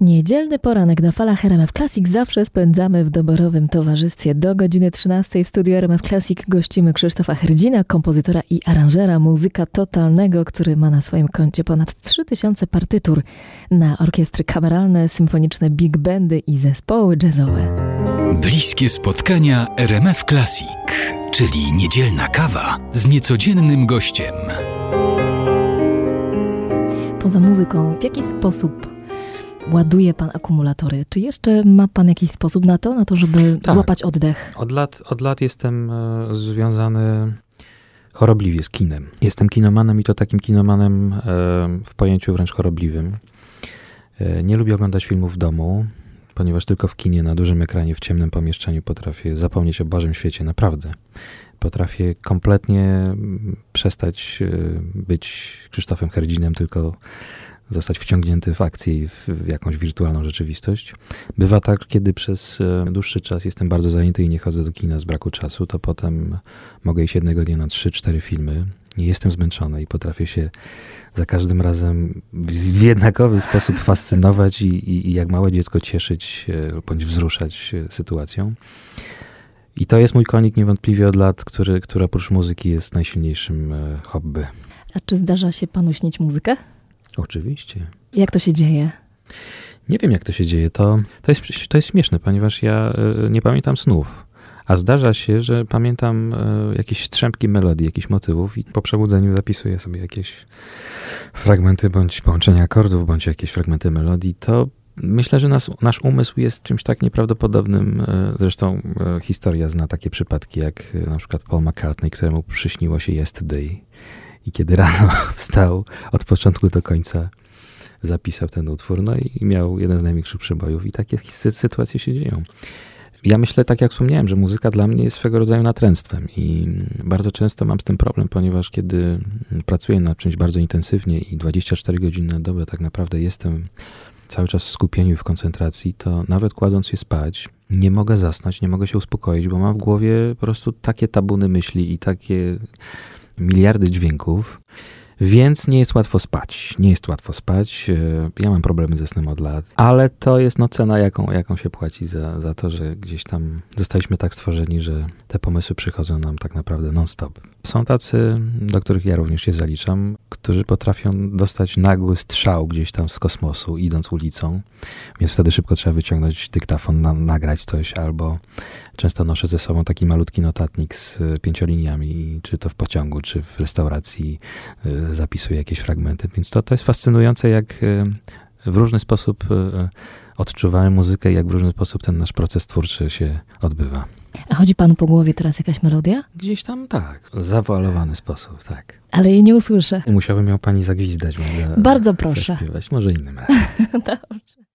Niedzielny poranek na falach RMF Classic zawsze spędzamy w doborowym towarzystwie. Do godziny 13 w studiu RMF Classic gościmy Krzysztofa Herdzina, kompozytora i aranżera muzyka totalnego, który ma na swoim koncie ponad 3000 partytur na orkiestry kameralne, symfoniczne, big bandy i zespoły jazzowe. Bliskie spotkania RMF Classic, czyli niedzielna kawa z niecodziennym gościem. Poza muzyką, w jaki sposób ładuje pan akumulatory. Czy jeszcze ma pan jakiś sposób na to, na to, żeby tak. złapać oddech? Od lat, od lat jestem e, związany chorobliwie z kinem. Jestem kinomanem i to takim kinomanem e, w pojęciu wręcz chorobliwym. E, nie lubię oglądać filmów w domu, ponieważ tylko w kinie, na dużym ekranie, w ciemnym pomieszczeniu potrafię zapomnieć o Bożym świecie, naprawdę. Potrafię kompletnie przestać być Krzysztofem Herdzinem, tylko zostać wciągnięty w akcję i w jakąś wirtualną rzeczywistość. Bywa tak, kiedy przez e, dłuższy czas jestem bardzo zajęty i nie chodzę do kina z braku czasu, to potem mogę iść jednego dnia na 3-4 filmy. Nie jestem zmęczony i potrafię się za każdym razem w jednakowy sposób fascynować i, i, i jak małe dziecko cieszyć e, bądź wzruszać e, sytuacją. I to jest mój konik niewątpliwie od lat, który, który oprócz muzyki jest najsilniejszym hobby. A czy zdarza się panu śnić muzykę? Oczywiście. Jak to się dzieje? Nie wiem, jak to się dzieje. To, to, jest, to jest śmieszne, ponieważ ja y, nie pamiętam snów. A zdarza się, że pamiętam y, jakieś strzępki melodii, jakichś motywów i po przebudzeniu zapisuję sobie jakieś fragmenty bądź połączenia akordów, bądź jakieś fragmenty melodii. To myślę, że nas, nasz umysł jest czymś tak nieprawdopodobnym. Y, zresztą historia zna takie przypadki, jak na przykład Paul McCartney, któremu przyśniło się Yesterday i kiedy rano wstał, od początku do końca zapisał ten utwór, no i miał jeden z największych przebojów i takie sytuacje się dzieją. Ja myślę, tak jak wspomniałem, że muzyka dla mnie jest swego rodzaju natręctwem i bardzo często mam z tym problem, ponieważ kiedy pracuję nad czymś bardzo intensywnie i 24 godziny na dobę tak naprawdę jestem cały czas w skupieniu w koncentracji, to nawet kładąc się spać, nie mogę zasnąć, nie mogę się uspokoić, bo mam w głowie po prostu takie tabuny myśli i takie miliardy dźwięków, więc nie jest łatwo spać. Nie jest łatwo spać. E, ja mam problemy ze snem od lat, ale to jest no cena, jaką, jaką się płaci za, za to, że gdzieś tam zostaliśmy tak stworzeni, że te pomysły przychodzą nam tak naprawdę non-stop. Są tacy, do których ja również się zaliczam, którzy potrafią dostać nagły strzał gdzieś tam z kosmosu, idąc ulicą, więc wtedy szybko trzeba wyciągnąć dyktafon, na, nagrać coś, albo często noszę ze sobą taki malutki notatnik z e, pięcioliniami, czy to w pociągu, czy w restauracji e, zapisuję jakieś fragmenty, więc to, to jest fascynujące, jak e, w różny sposób odczuwałem muzykę i jak w różny sposób ten nasz proces twórczy się odbywa. A chodzi panu po głowie teraz jakaś melodia? Gdzieś tam tak, zawoalowany sposób, tak. Ale jej nie usłyszę. Musiałbym ją pani zagwizdać. Bardzo proszę. Zaśpiewać, może innym razem. Dobrze.